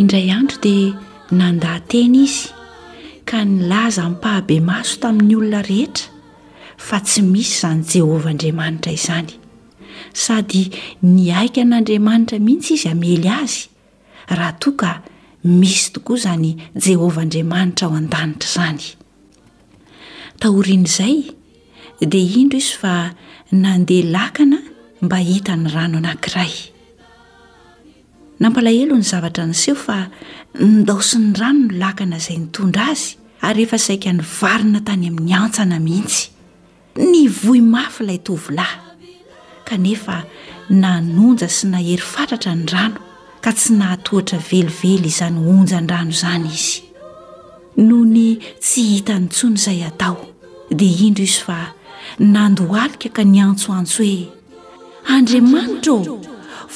Indray andro dia nandà teny izy ka nilaza ampahibemaso tamin'ny olona rehetra fa tsy misy izany Jehovah Andriamanitra izany. Sady niaiky an'Andriamanitra mihitsy izy hamely azy, raha toa ka misy tokoa izany Jehovah Andriamanitra ao an-danitra izany. Taorian'izay, dia indro izy fa nandeha lakana mba hita ny rano anankiray. Nampalahelo ny zavatra niseho fa nindaosin'ny rano ny lakana izay nitondra azy ary efa saika nivarina tany amin'ny hantsana mihitsy. Nivoy mafy ilay tovolahy, kanefa nanonja sy nahery fatratra ny rano ka tsy nahatohatra velively izany onjan-drano izany izy. Nony tsy hitany intsony izay hatao, dia indro izy fa nandohalika ka niantsoantso hoe. Andriamanitra ô!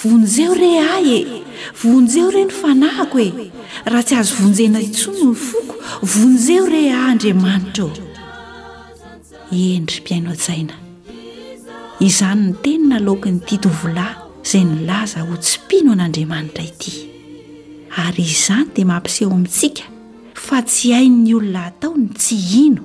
Vonjeo re ahy e! Vonjeo re ny fanahiko e! Raha tsy azo vonjena intsony ny foko, vonjeo re ahy Andriamanitra ô! Eny ry mpihaino an-tsaina, izany ny teny naloakin'ity tovolahy izay nilaza ho tsy mpino an'Andriamanitra ity. Ary izany dia mampiseho amintsika fa tsy hain'ny olona atao ny tsy hino.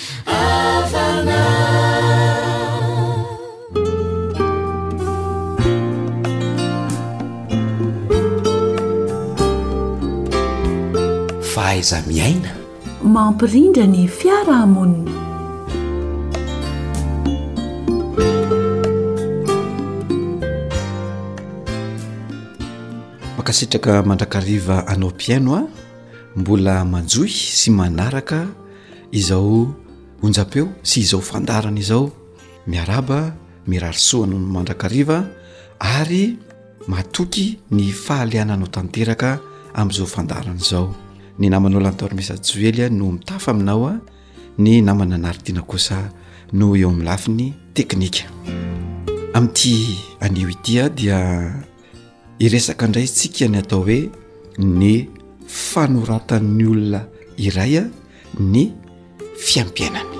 Fahaiza-miaina, mampirindra ny fiarahamonina. Mankasitraka mandrakariva anao mpihaino a, mbola manjohy sy manaraka Izao onjam-peo sy izao fandaharana izao, miarahaba, mirary soa anao mandrakariva ary matoky ny fahaliananao tanteraka amin'izao fandaharana izao. Ny namanao Lantormesa Joely no mitafa aminao, ny namana Naritina kosa no eo amin'ny lafiny teknika. Amin'ity anio ity dia hiresaka indray isika ny atao hoe ny fanoratan'ny olona iray a ny fiampiainany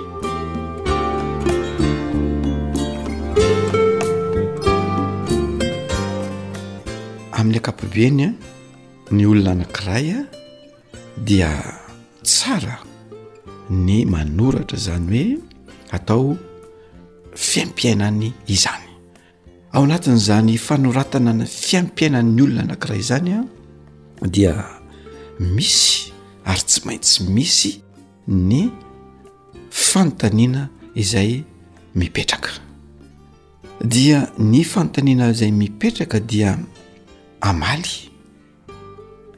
amin'ny akapobeny a ny olona anakiray a dia tsara ny manoratra izany hoe atao fiampiainany izany Ao anatin'izany fanoratana ny fiaimpiainan'ny olona anankiray izany a dia misy ary tsy maintsy misy ny fanontaniana izay mipetraka dia ny fanontaniana izay mipetraka dia amaly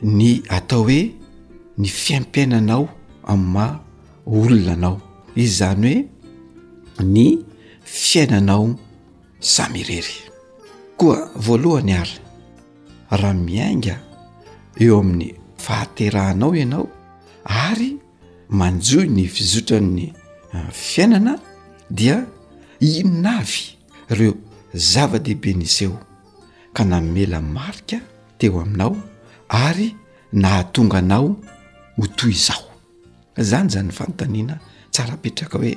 ny atao hoe ny fiaimpiainanao amin'ny maha olona anao izany hoe ny fiainanao samy irery koa voalohany ary raha miainga eo amin'ny fahaterahanao ianao ary manjohy ny fizotran'ny fiainana dia inona avy ireo zava-dehibe niseho ka namela marika teo aminao ary nahatonga anao ho toy izao zany zany fanontaniana tsara apetraka hoe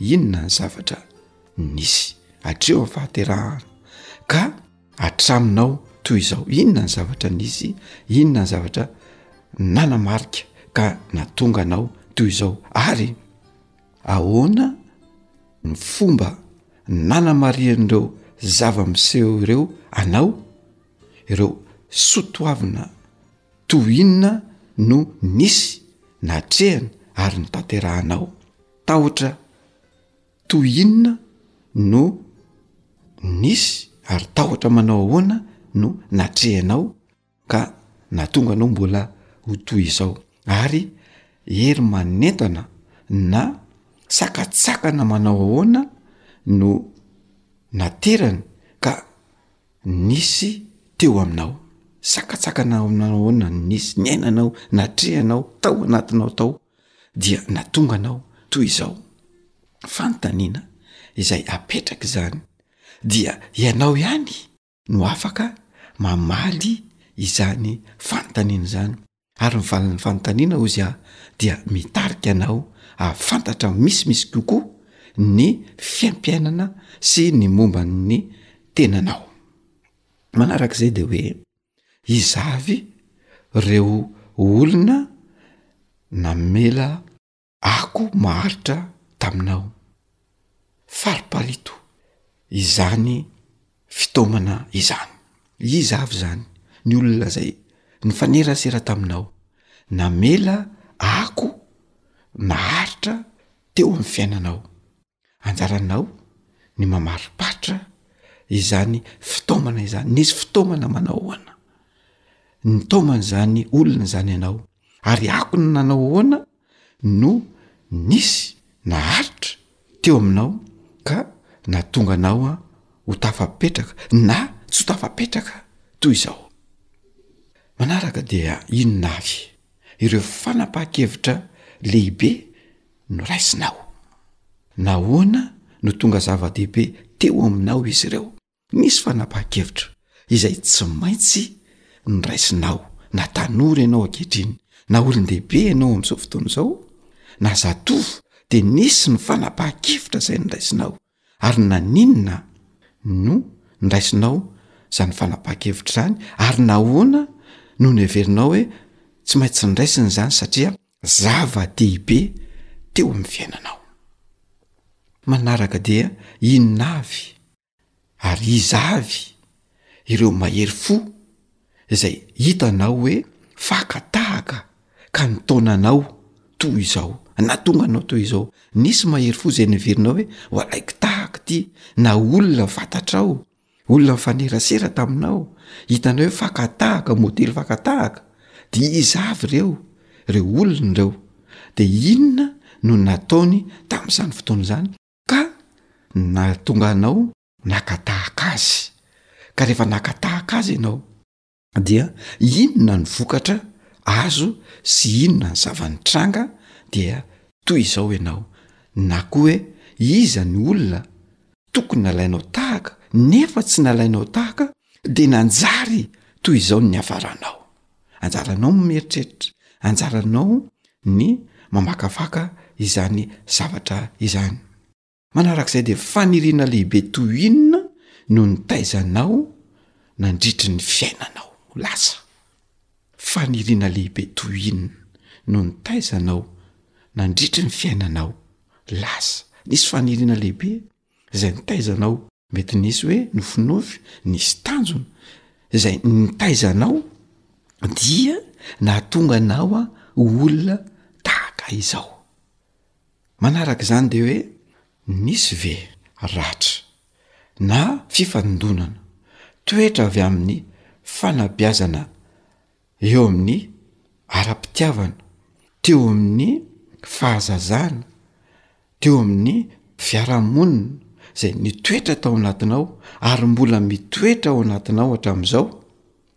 inona ny zavatra nisy atreo ny fahaterahana ka atraminao toy izao inona ny zavatra nisy inona ny zavatra nanamarika ka natonga anao toy izao ary Ahoana ny fomba nanamarihan'ireo zava-miseho ireo anao? Ireo soa toavina toy inona no nisy, natrehana ary notanterahanao? Tahotra toy inona no nisy ary tahotra manao ahoana no natrehanao? ka nahatonga anao mbola ho toy izao ary hery manentana na sakatsakana manao ahoana no naterany ka nisy teo aminao sakatsakana amanao ahoana no nisy niainanao natrehanao tao anatinao tao dia nahatonga anao toy izao fanontaniana izay apetraka izany dia ianao ihany. no afaka mamaly izany fanontaniana izany ary ny valin'ny fanontaniana hozy aho dia mitarika anao hahafantatra misimisy kokoa ny fiaimpiainana sy ny momba ny tenanao manarak'izay de hoe izavy reo olona namela Aho koa maharitra taminao. Fariparito izany fitaomana izany. Iza avy izany? Ny olona izay nifanerasera taminao, namela ako naharitra teo amin'ny fiainanao. Anjaranao ny mamaripatra izany fitaomana izany. Nisy fitaomana manao ahoana? Nitaoman'izany olona izany anao, ary akony nanao ahoana no nisy naharitra teo aminao ka nahatonga anao a ho tafapetraka na tsy ho tafapetraka toy izao? Manaraka dia inona avy ireo fanapahan-kevitra lehibe? noraisinao. Nahoana no tonga zava-dehibe teo aminao izy ireo? Nisy fanapahan-kevitra izay tsy maintsy noraisinao, na tanora ianao ankehitriny, na olon-dehibe ianao amin'izao fotoana izao, na zatovo, dia nisy ny fanapahan-kevitra izay noraisinao. Ary naninona no niraisinao izany fanapahan-kevitra izany? Ary nahoana no noheverinao hoe tsy maintsy niraisina izany satria zava-dehibe teo amin'ny fiainanao? Manaraka dia inona avy ary iza avy ireo mahery fo izay hitanao hoe faka tahaka ka nitaona anao toa izao na tonga anao toa izao nisy mahery fo izay niverinao hoe ho alaiky tahaka ity na olona fantatrao olona mifanerasera taminao hitanao hoe faka tahaka modely faka tahaka de izy avy ireo reo olona ireo de inona no nataony tamin'izany fotoana izany ka nahatonga anao Naka tahaka azy. Ka rehefa naka tahaka azy ianao. Dia inona ny vokatra azo sy inona ny zava-nitranga, dia toy izao ianao, na koa hoe iza ny olona tokony nalainao tahaka nefa tsy nalainao tahaka, dia nanjary toy izao ny niafaranao. Anjaranao ny mieritreritra, anjaranao ny mamakafaka izany zavatra izany. Manarak'izay dia faniriana lehibe toy inona no nitaizanao nandritry ny fiainanao lasa? Faniriana lehibe toy inona no nitaizanao nandritry ny fiainanao lasa? Nisy faniriana lehibe izay nitaizanao Mety nisy hoe nofinofy nisy tanjona izay nitaiza anao dia nahatonga anao a ho olona tahaka izao, manaraka izany de hoe nisy ve ratra na fifandonana toetra avy amin'ny fanabeazana eo amin'ny ara-pitiavana, teo amin'ny fahazazana, teo amin'ny fiarahamonina zay nitoetra tao anatinao ary mbola mitoetra ao anatinao hatramin'izao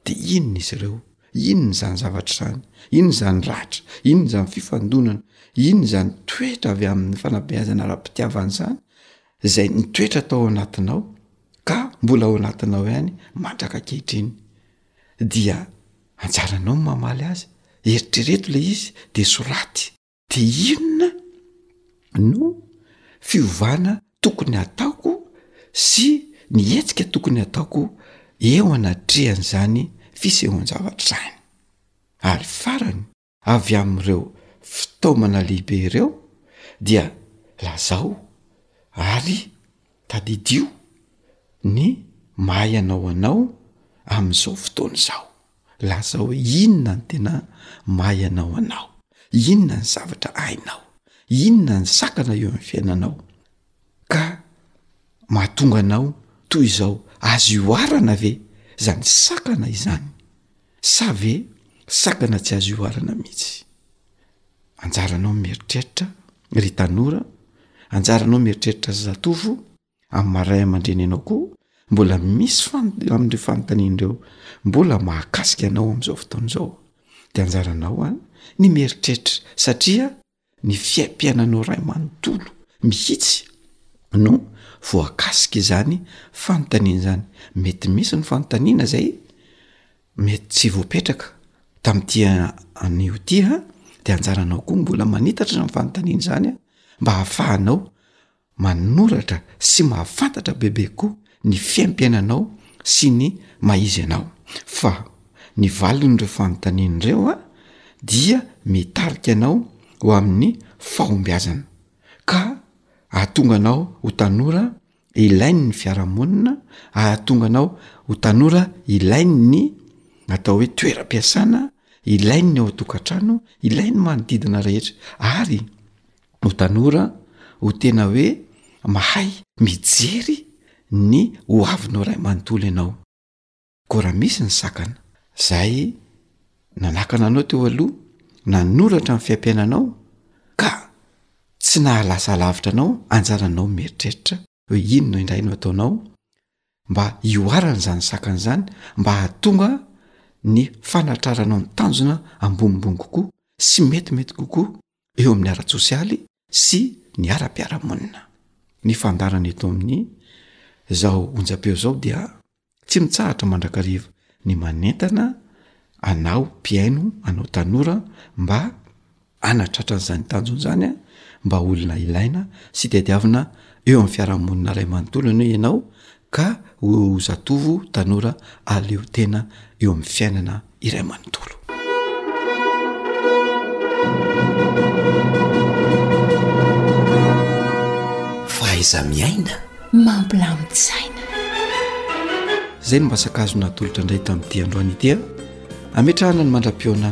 de inona izy ireo? Inona izany zavatra izany? Inona izany ratra? Inona izany fifandonana? Inona izany toetra avy amin'ny fanabeazana ara-pitiavana izany zay nitoetra tao anatinao ka mbola ao anatinao ihany mandraka ankehitriny? Dia anjaranao ny mamaly azy. Eritrereto ilay izy dia soraty. Dia inona no fiovana tokony hataoko sy ny hetsika tokony hataoko eo anatrehan'izany fisehoan-javatra izany? Ary farany. avy amin'ireo fitaomana lehibe ireo dia lazao ary tadidio ny maha ianao anao amin'izao fotoana izao. Lazao hoe inona ny tena maha ianao anao, inona ny zavatra hainao, inona ny sakana eo amin'ny fiainanao ka mahatonga anao toy izao. Azo ihoarana ve izany sakana izany? Sa ve sakana tsy azo ihoarana mihitsy? Anjaranao ny mieritreritra, ry tanora, anjaranao mieritreritra, ry zatovo, amin'ny maha-ray aman-dreny anao koa, mbola misy fanontaniana amin'ireo fanontaniana ireo mbola mahakasika anao amin'izao fotoana izao, dia anjaranao ny mieritreritra satria, Ny fiaim-piainanao iray manontolo mihitsy no voakasik' izany fanontaniana izany. Mety misy ny fanontaniana izay mety tsy voapetraka tamin'ity anio ity an, dia anjaranao koa mbola manitatra izany fanontaniana izany an, mba hahafahanao Manoratra sy mahafantatra bebe koa ny fiaimpiainanao sy ny maha-izy anao. Fa ny valin'ireo fanontaniana ireo dia mitarika anao ho amin'ny fahombiazana, ka ahatonga anao ho tanora ilain'ny fiarahamonina, ahatonga anao ho tanora ilain'ny atao hoe toeram-piasana, ilain'ny ao an-tokantrano, ilain'ny manodidina rehetra ary. no tanora ho tena hoe mahay mijery ny ho avinao ray manontolo ianao koa raha misy ny sakana zay nanakana anao teo aloha nanoratra ny fiampiainanao ka tsy nahalasa lavitra anao anjaranao mieritreritra hoe iny no indray no ataonao mba hihoarana izany sakana izany mba hahatonga ny fanatraranao ny tanjona ambonimbony kokoa sy metimety kokoa eo amin'ny ara-tsosialy sy ny ara-piarahamonina. Ny fandaharana eto amin'ny izao onjam-peo izao dia tsy mitsahatra mandrakariva ny manentana anao mpihaino anao tanora mba anatratra an'izany tanjona izany a mba olona ilaina sy tadiavina eo amin'ny fiarahamonina iray manontolo ianao ianao Ka ho zatovo tanora ahaleo tena eo amin'ny fiainana iray manontolo. Fahaiza miaina mampilamin-tsaina. Izay no mba sakazona atolotra indray tamin'ity androany ity. Ametrahana ny mandra-pihaona.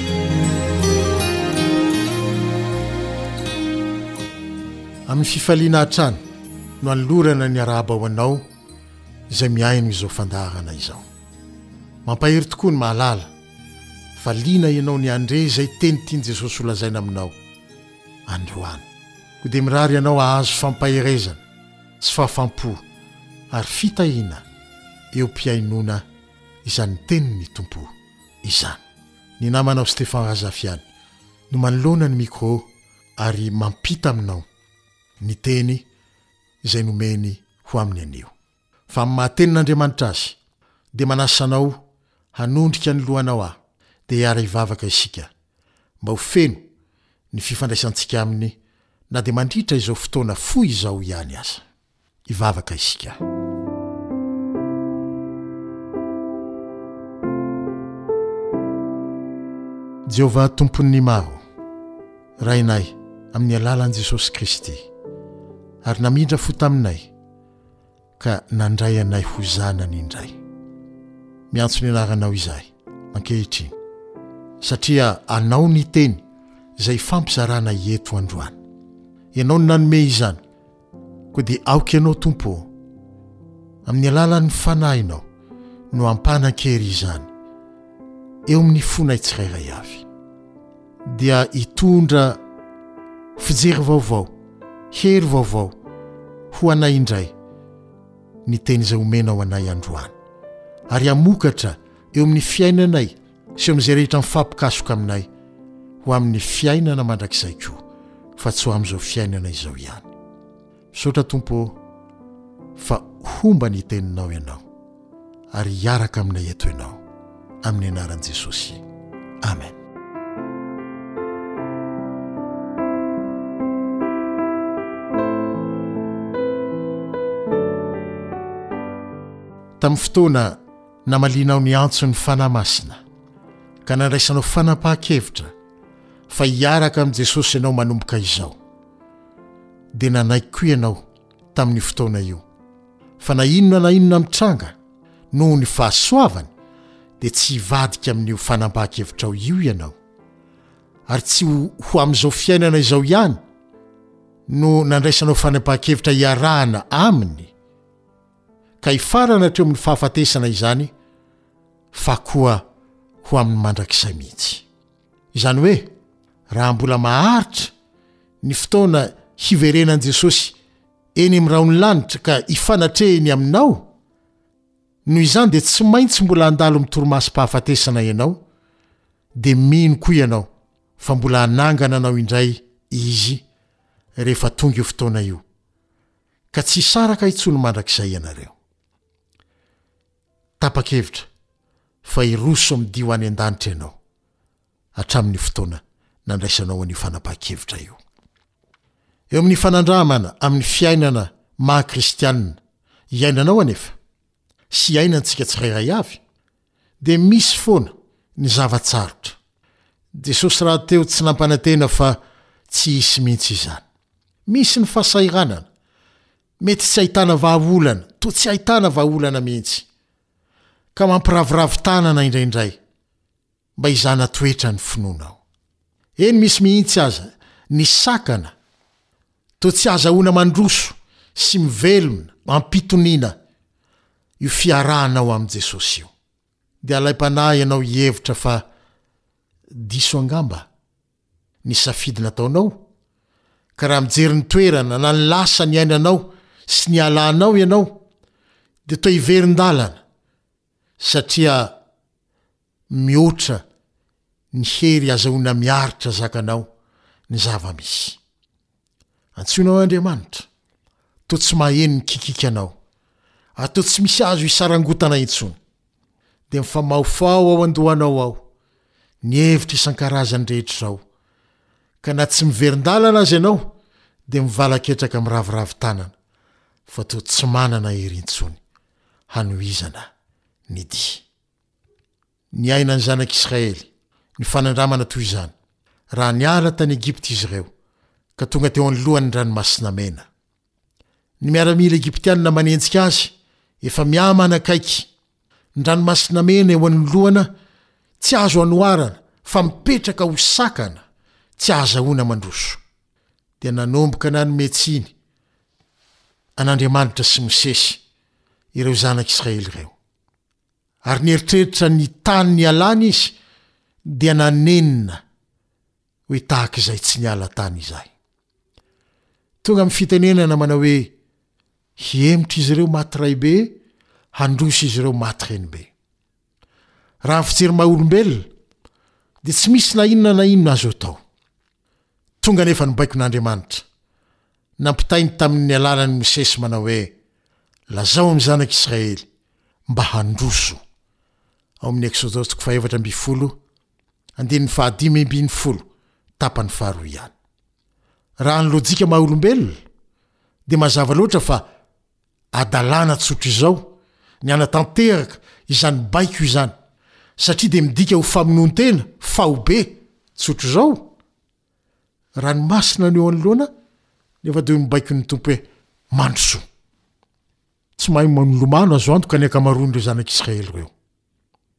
Amin'ny fifaliana hatrany no anolorana ny arahaba ho anao izay mihaino izao fandaharana izao. Mampahery tokoa ny mahalala fa liana ianao ny handre izay teny tian'i Jesosy holazaina aminao androany. Koa dia mirary anao hahazo fampaherezana sy fahafam-po ary fitahiana eo am-pihainoana izany tenin'ny Tompo. izany. Ny namanao Stefan Razafiany no manoloana ny micro ary mampita aminao ny teny izay nomeny ho aminy anio. Fa amin'ny maha Tenin'Andriamanitra azy dia manasa anao hanondrika ny lohanao aho dia hiara hivavaka isika mba ho feno ny fifandraisantsika aminy na dia mandritra izao fotoana fohy izao ihany aza. hivavaka isika. Jehovah Tompon'ny maro, Rainay amin'ny alalan'i Jesosy Kristy, ary namindra fo taminay ka nandray anay ho zanany indray. Miantso ny anaranao izahay ankehitriny, satria anao ny teny izay ifampizarana eto androany. Ianao no nanome izany. Koa dia aoka Ianao, Tompo ô, amin'ny alalan'ny Fanahinao no hampanan-kery izany eo amin'ny fonay tsirairay avy, dia hitondra fijery vaovao, hery vaovao ho anay indray ny teny izay omenao anay androany, ary hamokatra eo amin'ny fiainanay sy amin'izay rehetra mifampikasoka aminay, ho amin'ny fiainana mandrakizay koa, fa tsy ho amin'izao fiainana izao ihany. Misaotra Tompo ô, fa homba ny Teninao Ianao, ary hiaraka aminay eto Ianao, amin'ny anaran'i Jesosy. Amen. Tamin'ny fotoana Namalianao ny antson'ny Fanahy Masina ka nandraisanao fanapahan-kevitra fa hiaraka amin'i Jesosy ianao manomboka izao. Dia nanaiky koa ianao tamin'io fotoana io fa na inona na inona mitranga noho ny fahasoavany dia tsy hivadika amin'io fanampahan-kevitrao io ianao ary tsy ho amin'izao fiainana izao ihany no nandraisanao fanapahan-kevitra hiarahana Aminy. ka hifarana hatreo amin'ny fahafatesana izany fa koa ho amin'ny mandrakizay mihitsy. Izany hoe raha mbola maharitra ny fotoana hiverenan'i Jesosy eny amin'ny rahon'ny lanitra ka hifanatrehiny aminao, noho izany dia tsy maintsy mbola handalo amin'ny torimasom-pahafatesana ianao, dia mino koa ianao fa mbola hanangana anao indray Izy rehefa tonga io fotoana io. ka tsy hisaraka intsony mandrakizay ianareo. Tapa-kevitra fa hiroso amin'ny Dio any an-danitra ianao, hatramin'ny fotoana nandraisanao an'io fanapahan-kevitra io. Eo amin'ny fanandramana amin'ny fiainana maha-kristianina iainanao anefa, sy iainantsika tsirairay avy, dia misy foana ny zava-tsarotra. Jesosy rahateo tsy nampanantena fa tsy hisy mihitsy izany. Misy ny fahasahiranana, mety tsy ahitana vahaolana, toa tsy ahitana vahaolana mihitsy, ka mampiraviravy tanana indraindray. mba hizana toetra ny finoanao. Eny misy mihitsy aza ny sakana toa tsy azahoana mandroso sy mivelona am-pitoniana io fiarahanao amin'i Jesosy io. Dia alaim-panahy ianao hihevitra fa diso angamba ny safidy nataonao, ka raha mijery ny toerana na ny lasa niainanao sy nialanao ianao dia toa hiverin-dalana. satria mihoatra ny hery azahoana miaritra zakanao ny zava-misy. Antsoina ho Andriamanitra, toa tsy maheno ny kikiky anao, ary toa tsy misy azo hisarangotana intsony. Dia mifamahofaho ao an-dohanao ao ny hevitra isan-karazany rehetra izao, ka na tsy miverin-dalana aza ianao dia mivalaketraka miraviravy tanana, fa toa tsy manana hery intsony. hanohizana ny dihy niainan'ny zanak'Israely ny fanandramana toy izany, raha niala tany Egypta izy ireo ka tonga teo anoloan'ny Ranomasina Mena. Ny miaramila egyptiana manenjika azy efa mihamana akaiky, ny Ranomasina Mena eo anoloana tsy azo anoharana fa mipetraka ho sakana tsy ahazahoana mandroso. Dia nanomboka nanome tsiny an'Andriamanitra sy Mosesy ireo zanak'Israely ireo. Ary nieritreritra ny tany nialany izy dia nanenina hoe tahaka izay tsy niala tany izay. Tonga amin'ny fitenenana manao hoe hihemotra izy ireo maty raibe, handroso izy ireo maty renibe. Raha ny fijery maha olombelona dia tsy misy na inona na inona azo atao. Tonga anefa ny baikon'Andriamanitra. Nampitainy tamin'ny alalan'i Mosesy manao hoe, Lazao amin'ny zanak'Israely mba handroso. Ao amin'ny Eksodosy toko fahefatra ambin'ny folo, andininy fahadimy ambin'ny folo, tapany faharoa ihany. Raha ny lojika maha olombelona dia mazava loatra fa Adalana tsotra izao ny hanatanteraka izany baiko izany satria dia midika ho famonoan-tena, faobe, tsotra izao? Ranomasina no eo anoloana nefa dia hoy ny baikon'ny Tompo hoe, Mandrosoa. Tsy mahay milomano azo antoka ny ankamaroan'ireo zanak'Israely ireo.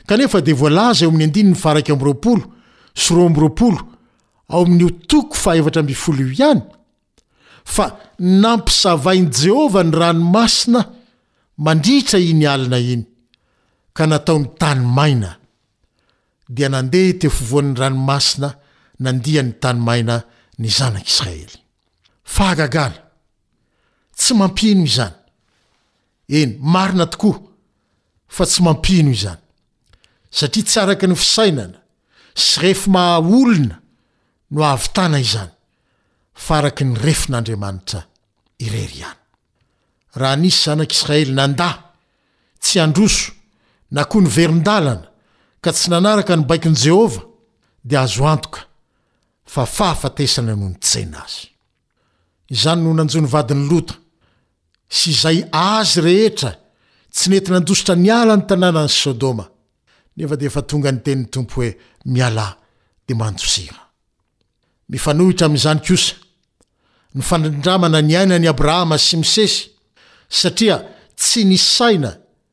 Kanefa dia voalaza eo amin'ny andininy faha-iraika amby roapolo sy roa amby roapolo ao amin'io toko fahaefatra ambin'ny folo io ihany, fa nampisavain'i Jehovah ny ranomasina mandritra iny alina iny, ka nataony tany maina. Dia nandeha teo fovoan'ny ranomasina nandian'ny tany maina ny zanak'Israely. Fahagagana! Tsy mampino izany! Eny, marina tokoa fa tsy mampino izany, satria tsy araka ny fisainana sy refy maha olona no ahavitana izany, fa araka ny refin'Andriamanitra irery ihany. Raha nisy zanak'Israely nandà, tsy handroso, na koa niverin-dalana ka tsy nanaraka ny baikon'i Jehovah, dia azo antoka fa fahafatesana no nitsena azy. Izany no nanjo ny vadin'i Lota, sy izay azy rehetra, tsy nety nandositra niala ny tanànan'i Sodoma, nefa dia efa tonga ny tenin'ny Tompo hoe, Mialà, dia mandosira. Mifanohitra amin'izany kosa ny fandrandramana niainan'i Abrahama sy Mosesy, satria tsy nisaina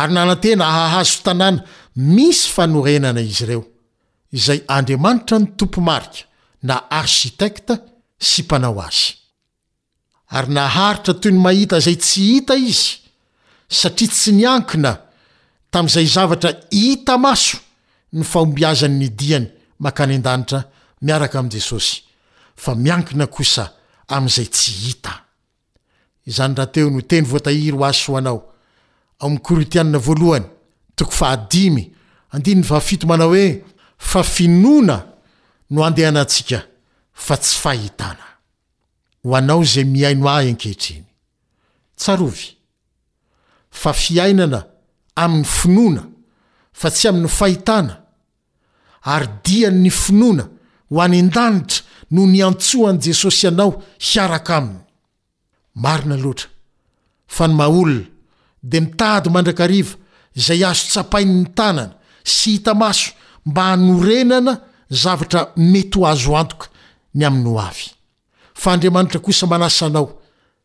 ary nanantena hahazo tanàna misy fanorenana izy ireo, izay Andriamanitra no tompo-marika na architecte sy mpanao azy. Ary naharitra toy ny mahita izay tsy hita izy, satria tsy niankina tamin'izay zavatra hita maso ny fahombiazany ny diany mankany an-danitra miaraka amin'i Jesosy, fa miankina kosa amin'izay tsy hita. Izany rahateo no teny voatahiry ho azy sy ho anao ao amin'ny Korintianina voalohany, toko fahadimy, andininy fahafito manao hoe, Fa finoana no andehanantsika fa tsy fahitana. Ho anao izay mihaino ahy ankehitriny, tsarovy fa fiainana amin'ny finoana fa tsy amin'ny fahitana ary dian' ny finoana ho any an-danitra no niantsoan'i Jesosy anao hiaraka Aminy. Marina loatra fa ny maha olona dia mitady mandrakariva izay azo tsapain' ny tanana sy hita maso mba hanorenana zavatra mety ho azo antoka ny amin'ny ho avy. Fa Andriamanitra kosa manasa anao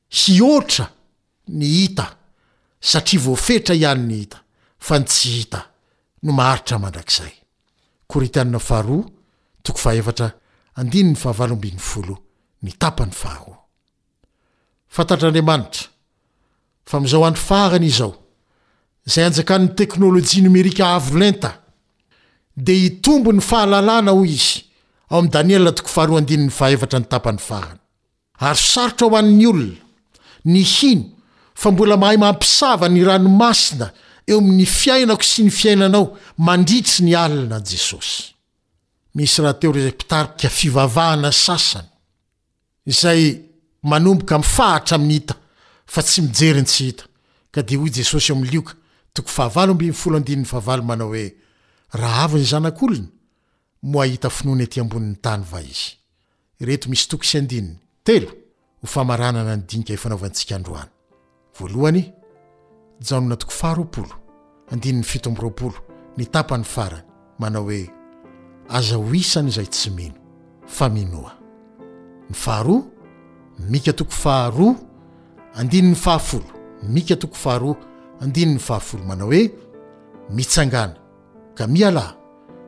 Hihoatra ny hita satria voafetra ihany ny hita fa ny tsy hita no maharitra mandrakizay. Korintianina faharoa toko fahefatra andininy fahavalo ambin'ny folo ny tapany faharoa. Fantatr'Andriamanitra fa amin'izao andro farany izao izay anjakan'ny teknolojia nomerika avo lenta dia hitombo ny fahalalana hoy izy ao amin'ny Daniela toko faharoa andininy fahefatra ny tapany farany. Ary sarotra ho an'ny olona ny hino fa mbola mahay mampisava ny ranomasina eo amin'ny fiainako sy ny fiainanao mandritsy ny alina Jesosy. Misy rahateo ireo izay mpitarika fivavahana sasany izay manomboka mifahatra amin'ny hita fa tsy mijery ny tsy hita, ka dia hoy Jesosy ao amin'ny Lioka toko fahavalo ambin'ny folo andininy fahavalo manao hoe, Raha avy ny Zanak'olona, moa hahita finoana ety ambonin'ny tany va izy? Ireto misy toko sy andininy telo ho famaranana ny dinika ifanaovantsika androany. Voalohany, Jaona toko faharoapolo, andininy fito amby roapolo, ny tapany farany, manao hoe, Aza ho isan' izay tsy mino, fa minoa. Ny faharoa, Mika toko faharoa, andininy fahafolo, Mika toko faharoa, andininy fahafolo, manao hoe, Mitsangàna, Ka mialà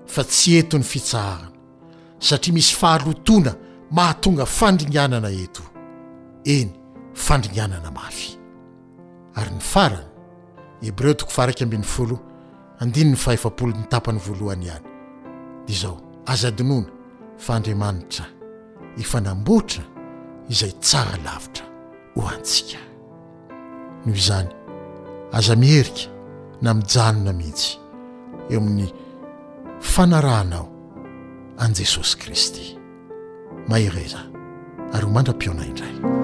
fa tsy eto ny fitsaharana satria misy fahalotoana mahatonga fandringanana eto, eny fandringanana mafy. Ary ny farany, Hebreo toko faha-iraika ambin'ny folo andininy faha-efapolo ny tapany voalohany ihany, dia izao, Aza adinoina fa Andriamanitra efa namboatra izay tsara lavitra. ho antsika. Noho izany, aza miherika na mijanona mihitsy eo amin'ny fanarahanao an'i Jesosy Kristy. Mahereza ary ho mandra-pihaona indray.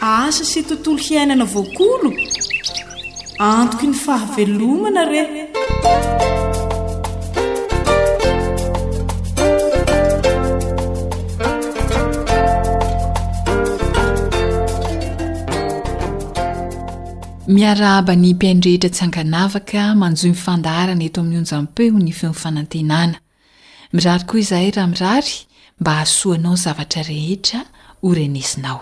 Asa sy tontolo hiainana voakolo? Antoky ny fahavelomana re! Miarahaba ny mpihaino rehetra tsy ankanavaka manjohy ny fandaharana eto amin'ny onjam-peo ny feon'ny fanantenana. Mirary koa izahay raha mirary mba hahasoanao ny zavatra rehetra ho renesinao.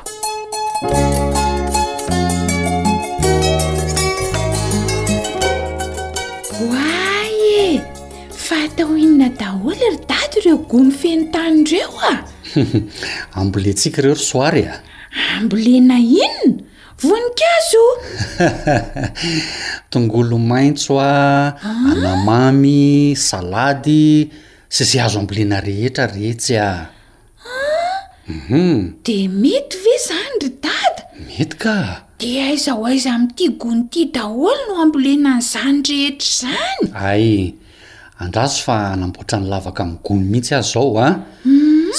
Oay e! Fa atao inona daholo ry daty ireo gomy feno tany ireo a? Ambolentsika ireo ry Soary a! Ambolena inona? Voninkazo! Tongolo maitso a, anamamy, salady, sy ze azo ambolena rehetra retsy a. Hum. De mety ve zany ry dada? Mety ka. De aiza ho aiza amin'ity gony ity daholo no ambolena an'izany rehetra izany? Ay. Andraso fa hanamboatra ny lavaka amin'ny gony mihitsy aho izao a!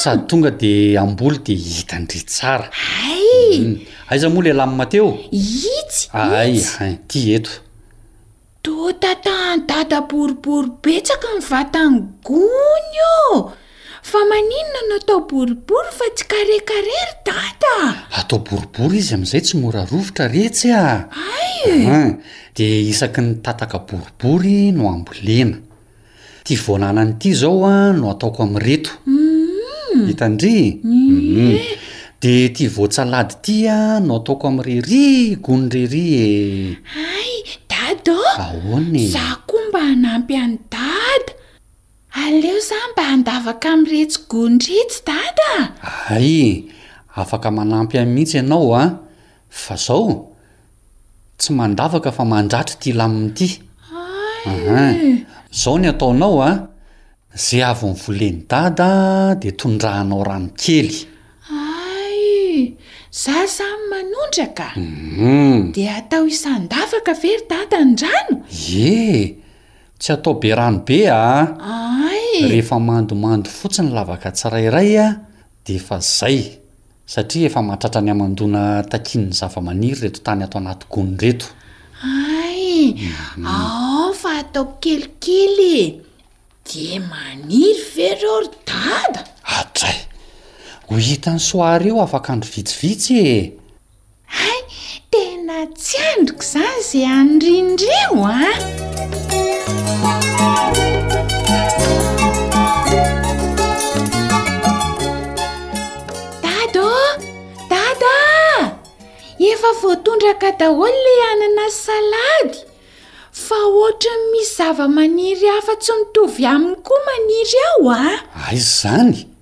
Sady tonga dia hamboly dia hita an-dry tsara. Hay! Aiza moa ilay lamima teo? Itsy, Hay, itsy. hay, ity eto. Toa tatahan'i Dada boribory betsaka ny vatan'ny gony ô! Fa maninona no atao boribory fa tsy carré carré ry dada a? Atao boribory izy amin'izay tsy mora rovitra retsy a! Hay e! An! Dia isaky ny tataka boribory no ambolena. Ity voan'anana ity izao a no ataoko amin'ireto. Hum! Hitandry? Hum! Dia ity voan-tsalady ity a no ataoko amin'irery gony irery e! Hay! Dada o! Ahoana e! Za koa mba hanampy an'i dada. Aleo za mba handavaka amin'iretsy gony iretsy dada a! Hay e! Afaka manampy ahy mihitsy ianao a! Fa zao, tsy mandavaka fa mandratra ity lamina ity. Hay e! Zao ny ataonao a, ze avy novolen'i dada de tondrahanao rano kely. Hay e! Za zany manondraka? Hum. De atao isan-davaka ve ry dada ny rano? Ie! Tsy atao be rano be a! Rehefa mandomando fotsiny lavaka tsirairay dia efa zay satria efa mahatratra ny hamandoana takian'ny zavamaniry ireto tany ato anaty gony ireto. Hay! Aao fa ataoko kelikely e! Dia maniry ve ireo ry dada? Adray! Ho hitan'i Soa Ary eo afak'andro vitsivitsy e! Hay tena tsy andriko izany izay anindrindreo voatondraka daholo le anana salady fa ohatra ny misy zava-maniry hafa tsy mitovy aminy koa maniry ao a ah! aiza izany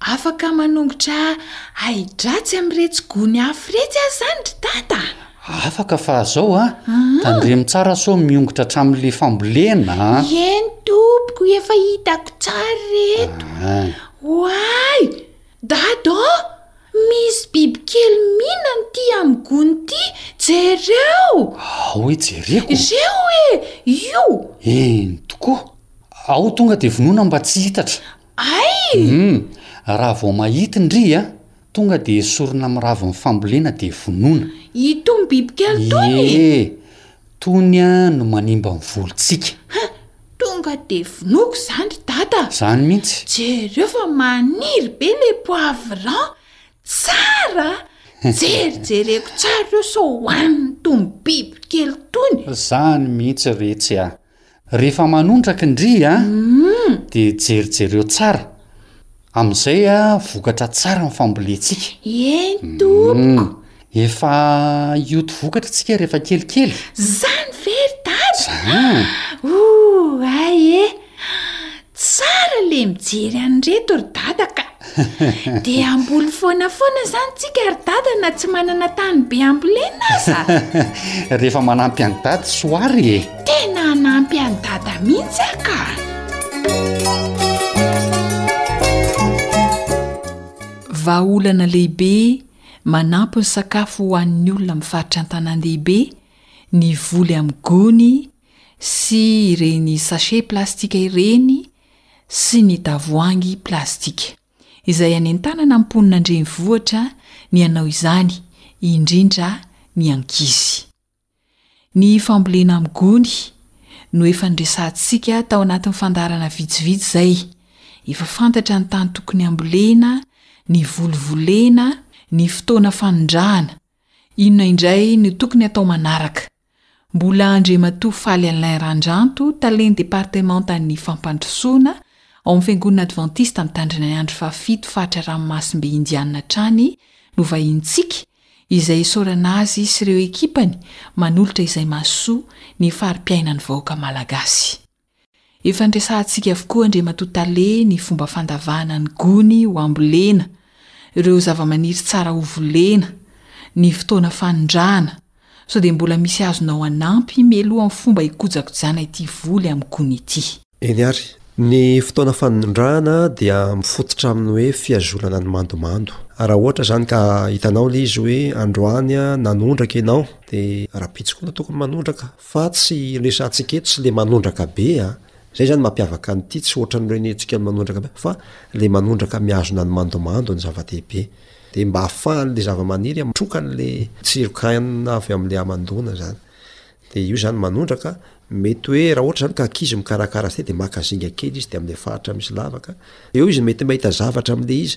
Afaka manongotra ahi-dratsy amin'iretsy gony hafa iretsy aza izany ry Dada a! Afaka fa zao a! Tandremo tsara sao miongotra hatramin'le fambolena a! Eny tompoko, efa hitako tsara ireto! Oay! Dada ô! Misy bibikely mihinana ity amin'ny gony ity, jereo! Ao hoe jereko! Jereo hoe io! Eny tokoa! Ao tonga dia vonoina mba tsy hitatra! Ay! Humm! Raha vao mahita ndry a! Tonga dia esorina amin'ny ravin'ny fambolena dia vonoina. Itony bibikely itony e! Ie! Tony a no manimba ny volontsika. Hein! Tonga dia vonoiko izany ry dada! Izany mihitsy! Jereo fa maniry be ilay poivron! Tsara a! Jery jereko tsara ireo sao hohanin'itony bibikely itony! Izany mihitsy retsy a! Rehefa manondraka ndry a de jerijereo tsara amin'izay a vokatra tsara ny fambolentsika. Eny tompoko. Efa hioty vokatra tsika rehefa kelikely. Zany ve ry dada? Zany. Ooh ay e. Tsara le mijery an'ireto ry dada ka! Dia hamboly foana foana izany tsika ry dada na tsy manana tany be hambolena aza! Rehefa manampy an'i dada soary e! Tena hanampy an'i dada mihitsy aho ka! Vahaolana lehibe manampy ny sakafo ho an'ny olona amin'ny faritra Antanandehibe ny voly amin'ny gony sy ireny sachet plastika ireny sy ny tavoahangy plastika, izay anentanana ny mponina an-drenivohitra ny hanao izany, indrindra ny ankizy. Ny fambolena amin'ny gony no efa niresahantsika tao anatin'ny fandaharana vitsivitsy izay, efa fantatra ny tany tokony hambolena, ny voly volena, ny fotoana fanondrahana. Inona indray no tokony hatao manaraka? Mbola Andriamatoa Faly Alain Randranto, Talen Departemantan'ny Fampandrosoana ao amin'ny Fiangonana Advantista Mitandrina ny Andro Fahafito faritra Ranomasimbe Indianina hatrany no vahinintsika izay isaorana azy sy ireo ekipany manolotra izay mahasoa ny fari-piainan'ny vahoaka Malagasy. Efa niresahantsika avokoa Andriamatoa Tale ny fomba fandavahana ny gony ho ambolena, ireo zavamaniry tsara ho volena, ny fotoana fanondrahana, sao dia mbola misy azonao hanampy mialohan'ny fomba hikojakojana ity voly amin'ny gony ity. Eny ary, ny fotoana fanondrahana dia mifototra amin'ny hoe fihazonana ny mandomando. Raha ohatra izany ka hitanao ilay izy hoe androany nanondraka ianao dia rahampitso koa no tokony manondraka Fa tsy resahantsika eto tsy le manondraka be a, zay zany mampiavaka an'ity tsy ohatran'ireny hetsika ny manondraka be fa le manondraka mihazona ny mandomando ny zava-dehibe. De mba ahafahan'le zava-maniry mitroka an'le tsiron-kainina avy am'le hamandoana zany. De io zany manondraka, mety hoe raha ohatra zany ka ankizy mikarakara azy ity de maka zinga kely izy de am'le faritra misy lavaka, eo izy mety mahita zavatra am'le izy.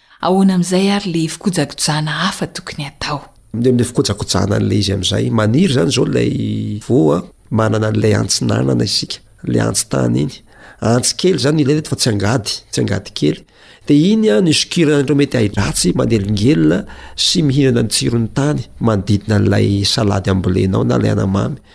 Ahoana amin'izay ary ilay fikojakojana hafa tokony hatao? Ny amin'ilay fikojakojana an'ilay izy amin'izay maniry izany izao ilay voa, manana an'ilay antsinanana isika, ilay antsintany iny. Antsy kely izany ilaina eto fa tsy angady, tsy angady kely. Dia iny no isokiran'ireo mety ahidratsy manelingelina sy mihinana ny tsiron'ny tany manodidina an'ilay salady ambolenao na ilay anamamy.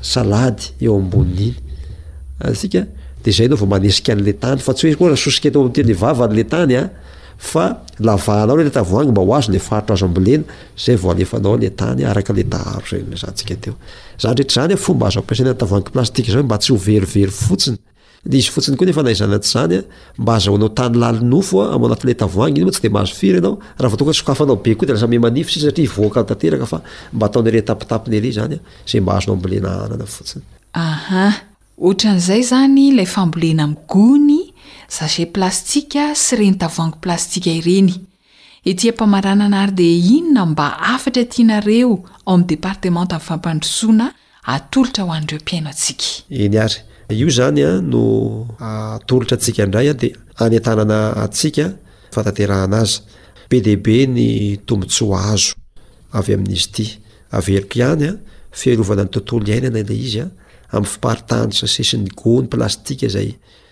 salady eo ambonin'iny antsika de zay anao vao manesika an'le tany fa tsy hoe koa sosika eto amin'ny teny vava an'le tany a fa lavahanao le tavoahangy mba ho azo le faritra azo ambolena zay vao alefanao le tany araka le daharo zay nilazantsika teo zany rehetra zany a fomba azo ampiasaina tavoahangy plastika zany mba tsy ho verivery fotsiny Dia izy fotsiny koa nefa na izany na tsy izany, mba azahoanao tany lalin-nofo ao anatin'ilay tavoahangy, iny moa tsy dia mahazo firy ianao, raha vao toa ka sokafanao be koa dia lasa miha-manify sisa satria vohoka tanteraka fa mba ataonao ery an-tapitapiny ery izany izay mba azonao ambolena anana fotsiny. Aha, ohatran'izay izany ilay fambolena amin'ny gony, sachet plastika sy ireny tavoahangy plastika ireny. Ety am-pamaranana ary dia inona mba hafatra tianareo ao amin'ny departemantan'ny fampandrosoana atolotra ho an'ireo mpihaino antsika? Eny ary. Io izany no atolotra antsika indray dia hanentanana antsika fanatanterahana azy. Be dia be ny tombontsoa azo avy amin'izy ity. Averiko ihany, fiarovana ny tontolo iainana ilay izy amin'ny fiparitahan'ny sase sy ny gony plastika izay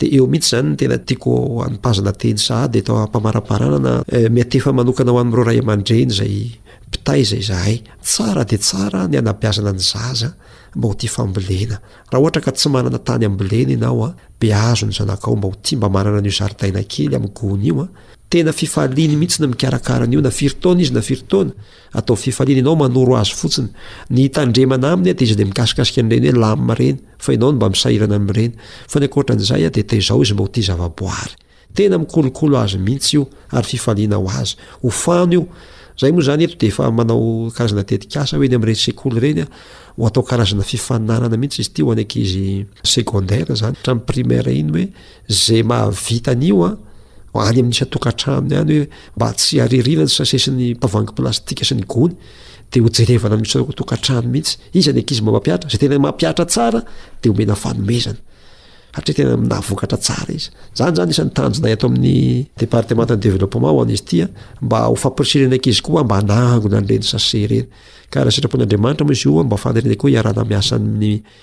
Dia eo mihitsy izany ny tena tiako hanipazana teny sahady eto am-pamaramparanana miantefa manokana ho an'ireo ray aman-dreny izay mpitaiza izahay. Tsara dia tsara ny hanabeazana ny zaza mba ho tia fambolena. Raha ohatra ka tsy manana tany hambolena ianao, beazo ny zanakao mba ho tia mba manana an'io zaridaina kely amin'ny gony io. Tena fifaliany mihitsy ny mikarakara an'io na firy taona izy na firy taona Ataovy fifaliana ianao manoro azy fotsiny. Ny hitandremana aminy dia izy dia mikasikasika an'ireny hoe lamina ireny, fa ianao no mba misahirana amin'ireny. Fa ny ankoatran'izay dia taizao izy mba ho tia zavaboary. Tena mikolokolo azy mihitsy io ary fifaliana ho azy. Ho fano io. Zay moa zany eto dia efa manao karazana tetikasa hoe eny amin'ireny sekoly ireny ho atao karazana fifaninanana mihitsy izy ity ho an'ny ankizy secondaire zany hatramin'ny primaire iny hoe ze mahavita an'io a any amin'ny isan-tokantranony any hoe mba tsy haririana ny sase sy ny pavangy plastika sy ny gony de ho jerevana amin'ny isan-tokantrano mihitsy iza ny ankizy mba mampiatra zay tena mampiatra tsara de omena fanomezana satria tena nahavokatra tsara izy zany zany isan'ny tanjonay ato amin'ny departemantan'ny développement ho an'izy ity a mba ho fampirisihana ny ankizy koa mba hanangona an'ireny sase ireny ka raha sitrapon'Andriamanitra moa izy io mba faniriana koa hiarana miasa amin'ny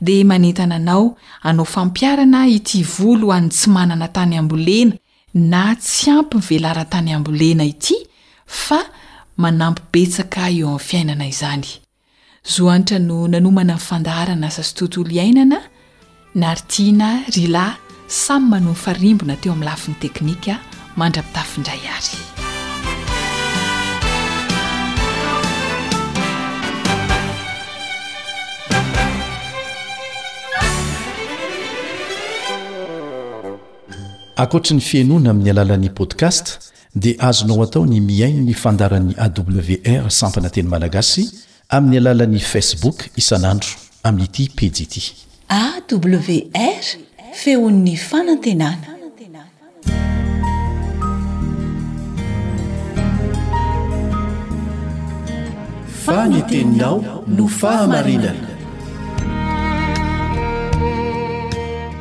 dia manentana anao hanao fampiharana ity voly ho an'ny tsy manana tany ambolena na tsy ampy velaran-tany ambolena ity fa manampy betsaka eo amin'ny fiainana izany. Zo Hanitra no nanomana ny fandaharan'asa sy tontolo iainana, Nartiana, Rila, Samy manohy farimbona teo amin'ny lafiny teknika mandra-pitafy indray ary. Ankoatry ny fihainoana amin'ny alalan'ny podcast dia azonao atao ny mihaino ny fandaharan'ny AWR Sampana Teny Malagasy Amin'ny alalan'ny Facebook isan'andro amin'ity pejy ity. AWR, Feon'ny Fanantenana. Fa ny teninao no fahamarinana.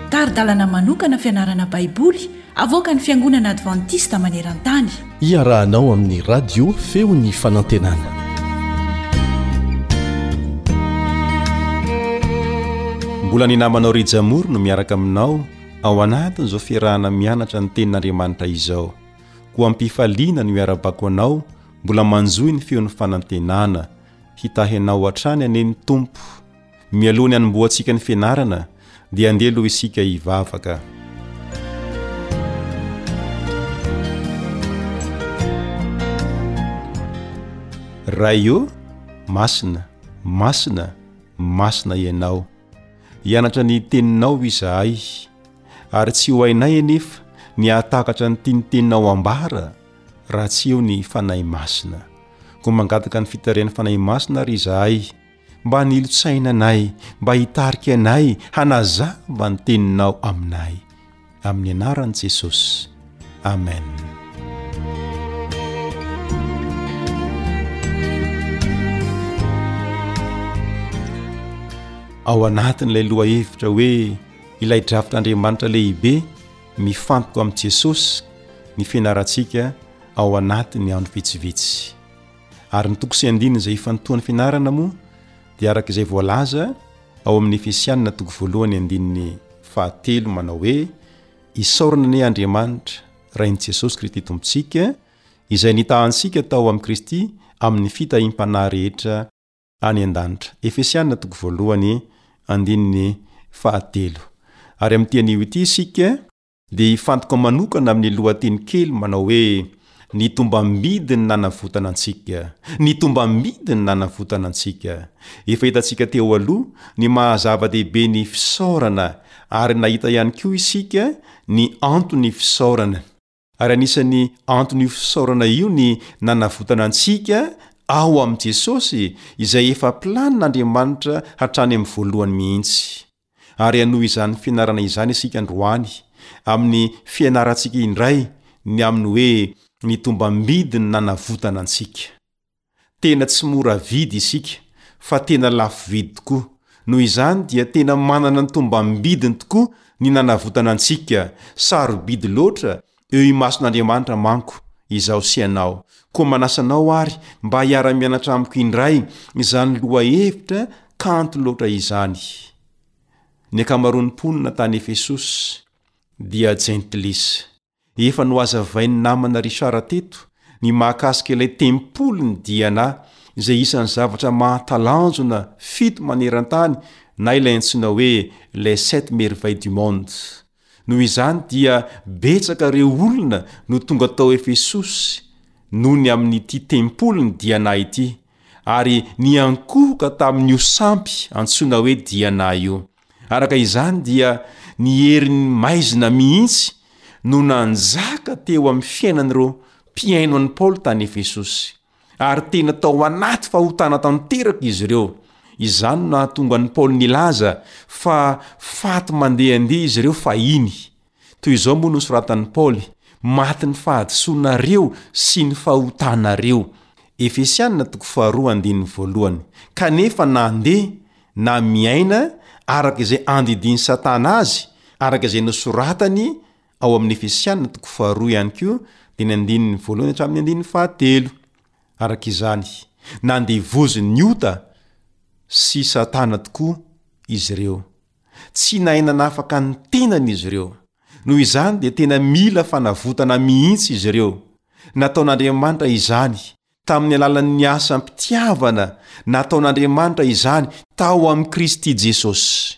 Tari-dalana manokana fianarana Baiboly. Avoakan'ny Fiangonana Advantista maneran-tany. Iarahanao amin'ny Radio Feon'ny Fanantenana. Mbola ny namanao Rija Moro no miaraka aminao ao anatin'izao fiarahana mianatra ny tenin'Andriamanitra izao. Koa ampifaliana no iarabako anao mbola manjohy ny feon'ny fanantenana. Hitahy anao hatrany anie ny Tompo. Mialoha ny hanombohantsika ny fianarana dia andeha aloha isika hivavaka. Ray ô, masina, masina, masina Ianao. Hianatra ny Teninao izahay, ary tsy ho hainay anefa ny hahatakatra ny tian'ny Teninao ambara raha tsy eo ny Fanahy Masina. Koa mangataka ny fitarihan'ny Fanahy Masina ary izahay, Mba nilotsaina anay, mba hitarika anay hanazava ny teninao aminay. Amin'ny anaran'i Jesosy. Amen. ao anatin'ilay lohahevitra hoe ilay drafitr'andriamanitra lehibe mifantoka amin'i jesosy ny fianarantsika ao anatin'ny andro vitsivitsy ary ny toko sy andininy izay ifantohan'ny fianarana moa dia araka izay voalaza ao amin'ny efesianina toko voalohany andininy fahatelo manao hoe isaorana anie andriamanitra rain'i jesosy kristy tompontsika izay nitahantsika tao amin'i kristy amin'ny fitahim-panahy rehetra any an-danitra efesianina toko voalohany andininy fahatelo ary amin'ity anio ity isika dia hifantoka manokana amin'ny lohateny kely manao hoe Ny tombam-bidin'ny nanavotana antsika. Ny tombam-bidin'ny nanavotana antsika. Efa hitantsika teo aloha ny maha-zava-dehibe ny fisaorana, ary nahita ihany koa isika ny anton'ny fisaorana. Ary anisan'ny anton'io fisaorana io ny nanavotana antsika ao amin'i Jesosy, izay efa planin'Andriamanitra hatrany amin'ny voalohany mihitsy. ary hanohy izany fianarana izany isika androany amin'ny fianarantsika indray ny amin'ny hoe ny tombam-bidiny nanavotana antsika. Tena tsy mora vidy isika fa tena lafo vidy tokoa, noho izany dia tena manana ny tombam-bidiny tokoa ny nanavotana antsika, sarobidy loatra eo imason'Andriamanitra manko izaho sy ianao, koa manasa anao ary mba hiara-mianatra amiko indray izany lohahevitra kanto loatra izany. Ny ankamaroan'ny mponina tany Efesosy dia Jentilisa. Efa nohazavain'ny namana Richard teto ny mahakasika ilay tempolin'ny Diana, izay isan'ny zavatra mahatalanjona fito maneran-tany na ilay antsoina hoe Les Sept Merveilles du Monde. Noho izany dia betsaka ireo olona no tonga tao Efesosy noho ny amin'ity tempolin'i Diana ity, ary niankohoka tamin'io sampy antsoina hoe Diana io. Araka izany dia ny herin'ny maizina mihitsy no nanjaka teo amin'ny fiainan'ireo mpihaino an'i Paoly tany Efesosy. ary tena tao anaty fahotana tanteraka izy ireo. Izany no nahatonga an'i Paoly nilaza fa faty mandehandeha izy ireo fahiny. Toy izao moa no soratan'i Paoly, Maty ny fahadisoanareo sy ny fahotanareo. Kanefa nandeha na miaina araka izay andidian'i Satana azy, araka izay nosoratany Ao amin'ny Efesiana toko faharoa ihany koa dia ny andininy voalohany hatramin'ny andininy fahatelo. Araka izany, nandevozin'ny ota sy Satana tokoa izy ireo. Tsy nahay nanafaka ny tenany izy ireo. Noho izany dia tena mila fanavotana mihitsy izy ireo. Nataon'Andriamanitra izany tamin'ny alalan'ny asam-pitiavana nataon'Andriamanitra izany tao amin'i Kristy Jesosy.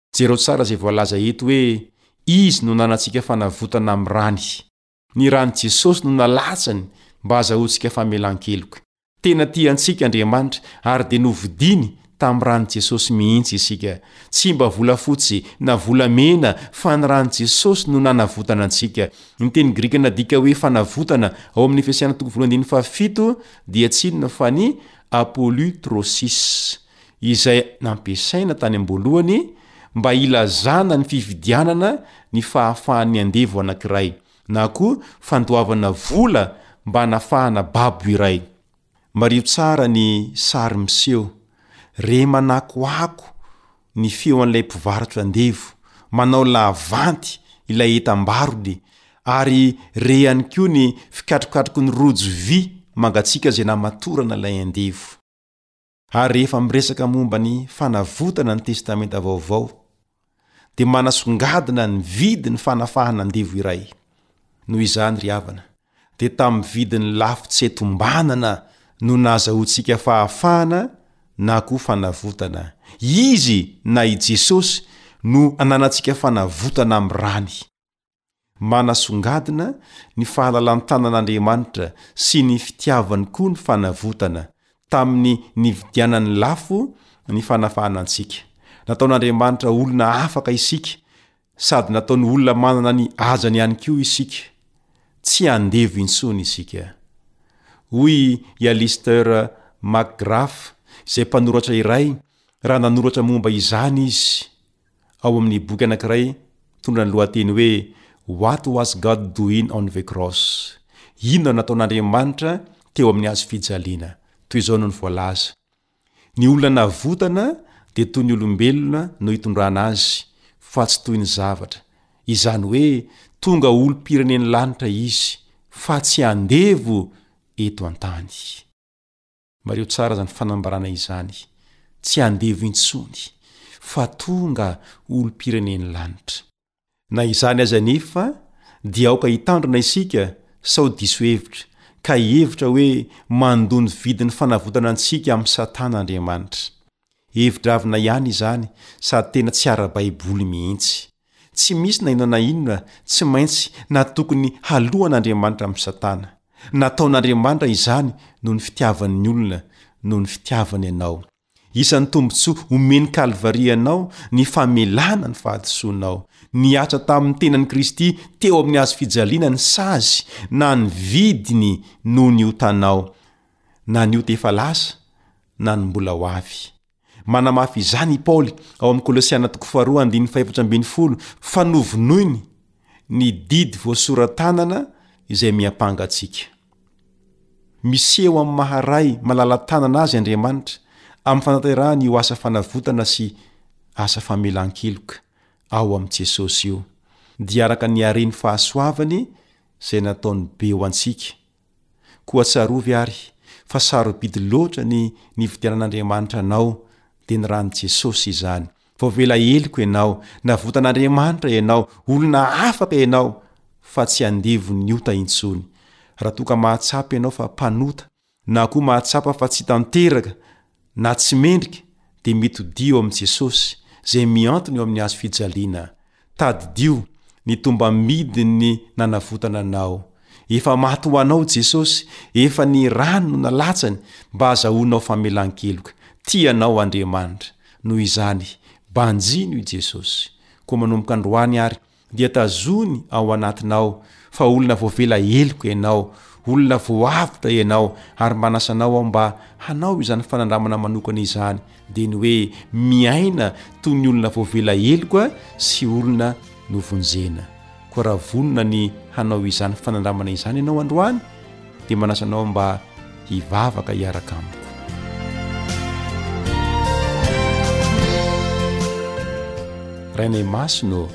Jereo tsara izay voalaza eto hoe Izy no nanantsika fanavotana amin'ny rany. Ny ran'i Jesosy no nalatsany mba hazahoantsika famelan-keloka. Tena tia antsika Andriamanitra ary dia novidiany tamin'ny ran'i Jesosy mihitsy isika. Tsy mba volafotsy na volamena fa ny ran'i Jesosy no nanavotana antsika. Ny teny grika nadika hoe fanavotana ao amin'ny Efesiana toko voalohany andininy fahafito dia tsy inona fa ny a poly tro'sis. izay nampiasaina tany am-boalohany mba hilazana ny fividianana ny fahafahan'ny andevo anankiray, na koa fandoavana vola mba hanafahana babo iray. Mariho tsara ny sary miseho. Re manakoako ny feon'ilay mpivarotra andevo, manao lavanty ilay entam-barony, ary re ihany koa ny fikatrokatroky ny rojo vy mangatsiaka izay namatorana ilay andevo. Ary rehefa miresaka momba ny fanavotana ny Testamenta Vaovao, dia manasongadina ny vidin'ny fanafahana andevo iray. Noho izany, ry havana, dia tamin'ny vidiny lafo tsy hay tombanana no nahazahoantsika fahafahana na koa fanavotana. Izy, na i Jesosy, no ananantsika fanavotana amin'ny rany. Manasongadina ny fahalalan-tanan'Andriamanitra sy ny fitiavany koa ny fanavotana, tamin'ny nividianany lafo ny fanafahana antsika. Nataon'Andriamanitra olona afaka isika, sady nataony olona manana ny hajany ihany koa isika. Tsy andevo intsony isika. Hoy i Alister McGrath, izay mpanoratra iray, raha nanoratra momba izany izy, ao amin' ny boky anankiray mitondra ny lohateny hoe What Was God Doing on the Cross? Inona no Nataon' Andriamanitra teo Amin' ny Hazo Fijaliana? Toy izao no voalaza, Ny olona navotana dia toy ny olombelona no hitondrana azy, fa tsy toy ny zavatra, izany hoe tonga olom-pirenen'ny lanitra izy, fa tsy andevo eto an-tany. Mariho tsara izany fanambarana izany, tsy andevo intsony fa tonga olom-pirenen'ny lanitra. Na izany aza anefa dia aoka hitandrina isika sao diso hevitra ka hihevitra hoe mandoa ny vidin'ny fanavotana antsika amin'i Satana Andriamanitra. Hevi-dravina ihany izany sady tena tsy ara-baiboly mihitsy. Tsy misy na inona na inona tsy maintsy na tokony haloan'Andriamanitra amin'i Satana. Nataon'Andriamanitra izany noho ny fitiavany ny olona, noho ny fitiavany anao. Isan'ny tombontsoa omen'i Kalvary anao ny famelana ny fahadisoanao. Nihatra tamin'ny tenan'i Kristy teo amin'ny hazo fijaliana ny sazy na ny vidiny noho ny otanao. na ny ota efa lasa na ny mbola ho avy. Manamafy izany i Paoly ao amin'ny Kolosiana toko faharoa andininy fahefatra ambin'ny folo fa novonoiny ny didy voasora-tanana izay miampanga antsika. Miseho amin'ny maha Ray malala-tanana azy Andriamanitra amin'ny fanatanterahany io asa fanavotana sy asa famelan-keloka ao amin'i Jesosy io, dia araka ny haren'ny fahasoavany izay nataony be ho antsika. Koa tsarovy ary fa sarobidy loatra ny nividianan'Andriamanitra anao dia ny ran'i Jesosy izany. Vao vela heloka ianao, navotan'Andriamanitra ianao, olona afaka ianao fa tsy andevon'ny ota intsony. Raha toa ka mahatsapa ianao fa mpanota na koa mahatsapa fa tsy tanteraka na tsy mendrika dia mitodia eo amin'i Jesosy izay mihantona eo amin'ny hazo fijaliana. Tadidio ny tombam-bidin'ny nanavotana anao. Efa maty ho anao Jesosy, efa ny rany no nalatsany mba hazahoanao famelan-keloka. Tia anao Andriamanitra. Noho izany, banjino i Jesosy. Koa manomboka androany ary dia tazony ao anatinao fa olona voavela heloka ianao, olona voavotra ianao, ary mba anasanao aho mba hanao izany fanandramana manokana izany, dia ny hoe miaina toy ny olona voavela heloka sy olona novonjena. Koa raha vonona ny hanao izany fanandramana izany ianao androany, dia manasa anao mba hivavaka hiaraka amiko. Rainay masina ô,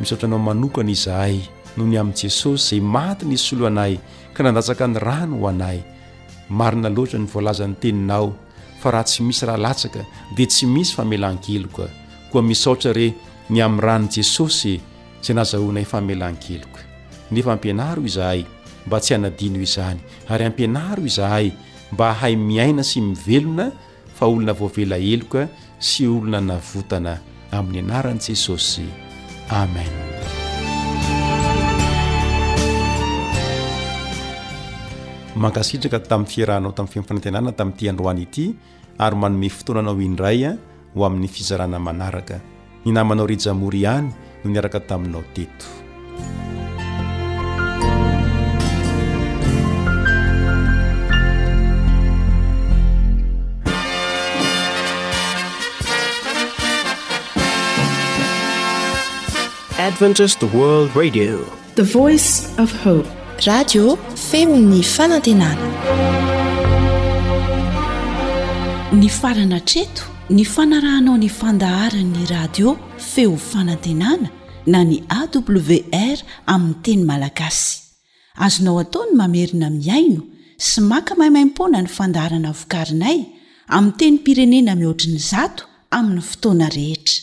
misaotra anao manokana izahay noho ny amin'i Jesosy izay maty nisolo anay ka nandatsaka ny rany ho anay. Marina loatra ny voalazan'ny teninao fa raha tsy misy raha latsaka dia tsy misy famelan-keloka. Koa misaotra re ny amin'ny ran'i Jesosy izay nazahoanay famelan-keloka. Nefa ampianaro izahay mba tsy hanadino izany, ary ampianaro izahay mba hahay miaina sy mivelona fa olona voavela heloka sy olona navotana. Amin'ny anaran'i Jesosy. Amen. Mankasitraka tamin'ny fiarahanao tamin'ny Fiofanantenana tamin'ity androany ity. ary manome fotoana anao indray ho amin'ny fizarana manaraka. Ny namanao Rija Mory ihany no niaraka taminao teto. Adventist World Radio The Voice of Hope. Radio feon'ny fanantenana. Nifarana hatreto ny fanarahanao ny fandaharan'ny radio feo fanantenana na ny AWR amin'ny teny malagasy. Azonao atao ny mamerina mihaino sy maka maimaimpoana ny fandaharana vokarinay amin'ny tenim-pirenena mihoatry ny zato amin'ny fotoana rehetra.